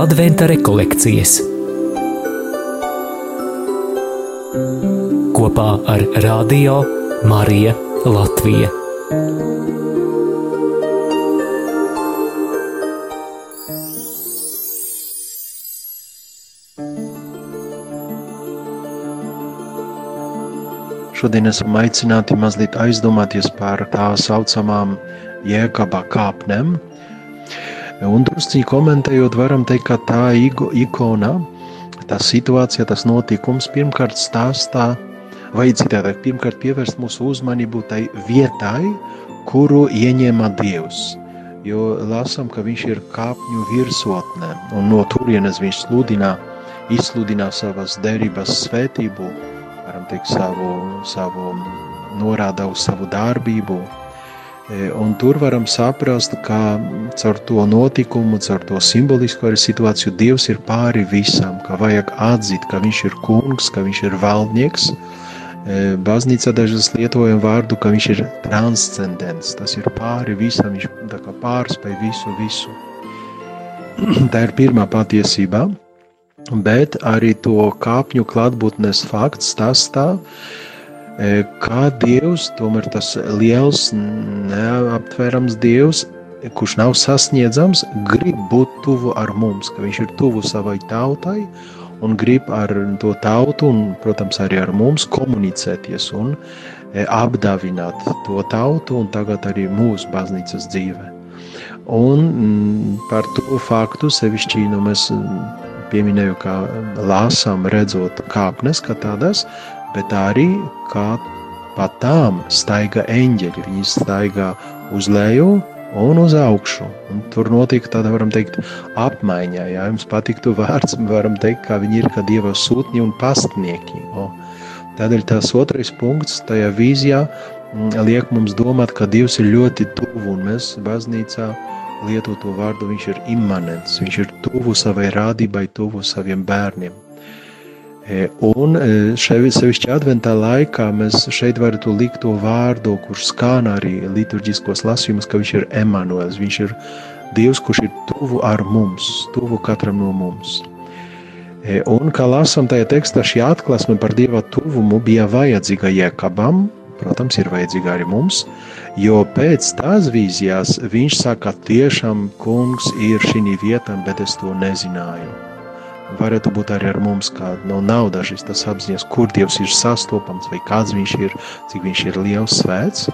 Adventa rekolekcijas kopā ar Radio Mariju Latviju. Šodien esam aicināti mazliet aizdomāties par tā saucamām jēkabā kāpnēm. Un drusciņi komentējot, varam teikt, ka tā ikona, tā situācija, tas notikums pirmkārt stāstā, vai citādāk, pirmkārt pievērst mūsu uzmanību tai vietai, kuru ieņēma Dievs. Jo lasām, ka viņš ir kāpņu virsotnē, un no turienes viņš sludina, izsludina savas derības svētību, varam teikt, savu, savu norāda uz savu darbību. E, un tur varam saprast, ka caur to notikumu, caur to simbolisku arī situāciju Dievs ir pāri visam, ka vajag atzīt, ka Viņš ir kungs, ka Viņš ir valdnieks. E, baznīca dažas lietojam vārdu, ka Viņš ir transcendents, tas ir pāri visam, Viņš pārspēj visu, visu. Tā ir pirmā patiesība bet arī to kāpņu klātbūtnes fakts stāstā, e, kā Dievs, tomēr tas liels, neaptverams Dievs, kurš nav sasniedzams, grib būt tuvu ar mums, ka viņš ir tuvu savai tautai un grib ar to tautu un, protams, arī ar mums komunicēties un e, apdāvināt to tautu un tagad arī mūsu baznīcas dzīvē. Un par to faktu sevišķi, nu mēs pieminēju, kā lāsām redzot kāpnes kā tādas, bet arī kā pa tām staiga eņģeļi. Viņi staigā uz leju un uz augšu. Un tur notika tāda, varam teikt, apmaiņā. Ja jums patiktu vārds, varam teikt, ka viņi ir kā dieva sūtņi un pastnieki. O. Tādēļ tas otrais punkts tajā vīzijā mm, liek mums domāt, ka Dievs ir ļoti tuvu un mēs baznīcā lieto to vārdu, viņš ir immanents, viņš ir tuvu savai rādībai, tuvu saviem bērniem. E, un e, sevišķi adventā laikā, mēs šeit varētu likt to vārdu, kurš skan arī liturģiskos lasījumus, ka viņš ir Emanuels, viņš ir Dievs, kurš ir tuvu ar mums, tuvu katram no mums. E, un, kā lasām tajā tekstā, šī atklāsme par Dieva tuvumu bija vajadzīga Jēkabam, protams, ir vajadzīga arī mums, jo pēc tās vīzijās viņš saka, tiešām kungs ir šī vietā, bet es to nezināju varētu būt arī ar mums, no nu, nav dažas tas apziņas, kur Dievs ir sastopams, vai kāds viņš ir, cik viņš ir liels svēts.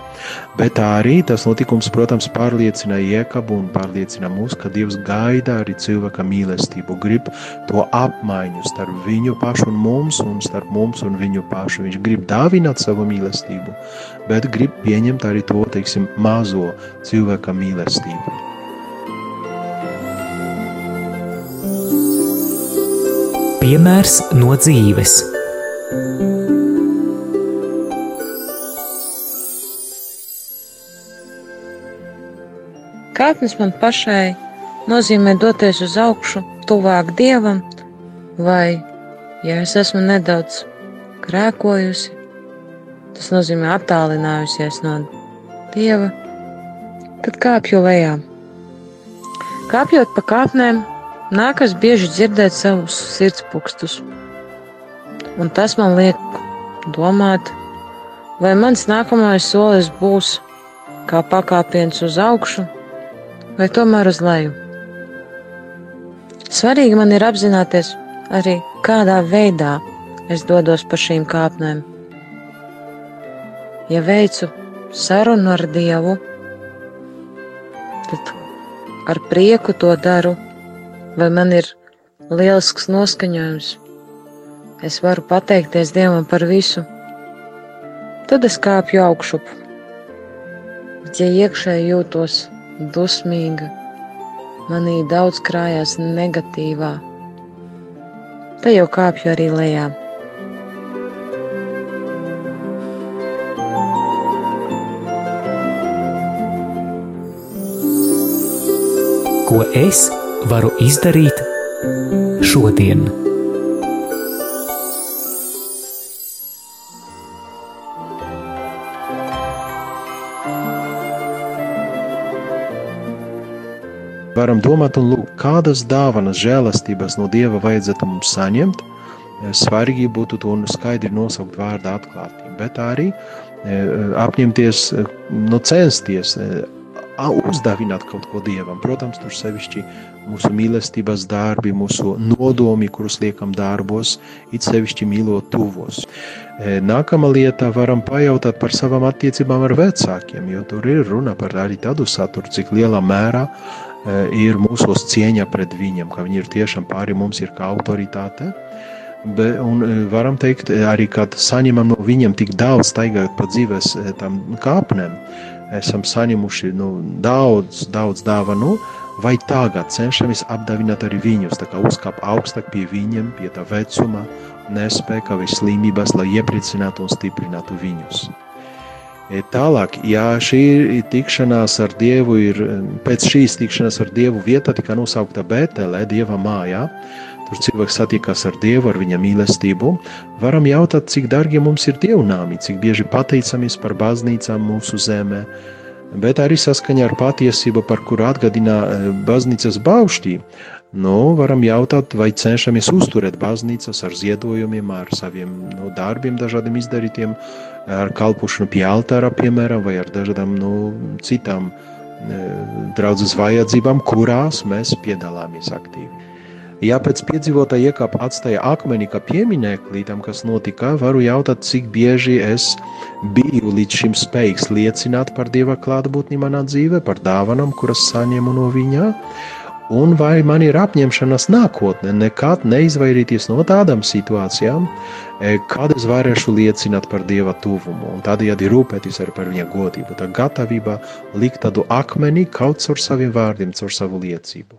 Bet arī tas notikums, protams, pārliecina Iekabu un pārliecina mūs, ka Dievs gaida arī cilvēka mīlestību, grib to apmaiņu starp viņu pašu un mums, un starp mums un viņu pašu. Viņš grib dāvināt savu mīlestību, bet grib pieņemt arī to, teiksim, mazo cilvēka mīlestību. Piemērs no dzīves. Kāpnes man pašai nozīmē doties uz augšu, tuvāk dievam, vai, ja es esmu nedaudz grēkojusi, tas nozīmē attālinājusies no dieva, tad kāpju lejā. Kāpjot pa kāpnēm, Nākas bieži dzirdēt savus sirdspūkstus, un tas man liek domāt, vai mans nākamais solis būs kā pakāpiens uz augšu, vai tomēr uz leju. Svarīgi man ir apzināties arī, kādā veidā es dodos pa šīm kāpnēm. Ja veicu sarunu ar Dievu, tad ar prieku to daru vai man ir lielisks noskaņojums. Es varu pateikties Dievam par visu. Tad es kāpju augšup. Bet, ja iekšēji jūtos dusmīga, manī daudz krājās negatīvā, tad jau kāpju arī lejā. Ko es varu izdarīt šodien. varam domāt un lūgt, kādas dāvanas, žēlastības no Dieva vajadzētu mums saņemt. Svarīgi būtu to skaidri nosaukt vārdā atklātība, bet arī apņemties, nu, censties uzdāvināt kaut ko dievam. Protams, tur sevišķi mūsu mīlestības darbi, mūsu nodomi, kurus liekam darbos, it sevišķi mīlot tuvos. E, nākamā lieta varam pajautāt par savām attiecībām ar vecākiem, jo tur ir runa par arī tādu saturu, cik lielā mērā e, ir mūsos cieņa pret viņiem, ka viņi ir tiešām pāri mums ir kā autoritāte. Be, un e, varam teikt, arī kad saņemam no viņiem tik daudz, staigājot pa dzīves tam kāpnēm, esam saņēmuši nu, daudz, daudz dāvanu, vai tagad cenšamies apdāvināt arī viņus, tā kā uzkāpt augstāk pie viņiem, pie tā vecuma, nespēka vai slimības, lai iepriecinātu un stiprinātu viņus. E, tālāk, ja šī tikšanās ar Dievu ir, pēc šīs tikšanās ar Dievu vieta tika nosaukta Bētelē, Dieva mājā, tur cilvēks satiekās ar Dievu, ar viņa mīlestību, varam jautāt, cik dārgi mums ir dievnāmi, cik bieži pateicamies par baznīcām mūsu zemē, bet arī saskaņā ar patiesību, par kuru atgādina e, baznīcas bauštī. Nu, varam jautāt, vai cenšamies uzturēt baznīcas ar ziedojumiem, ar saviem nu, darbiem, dažādiem izdarītiem, ar kalpošanu pie altāra, piemēram, vai ar dažādām nu, citām e, draudzes vajadzībām, kurās mēs piedalāmies aktīvi. Ja pēc piedzīvotā iekāpa atstāja akmeni kā piemineklī tam, kas notika, varu jautāt, cik bieži es biju līdz šim spējīgs liecināt par Dieva klātbūtni manā dzīvē, par dāvanām, kuras saņemu no viņa, un vai man ir apņemšanās nākotnē nekad neizvairīties no tādām situācijām, e, kad es varēšu liecināt par Dieva tuvumu un tādējādi rūpēties arī par viņa godību. Tā gatavība likt tādu akmeni kaut caur saviem vārdiem, caur savu liecību.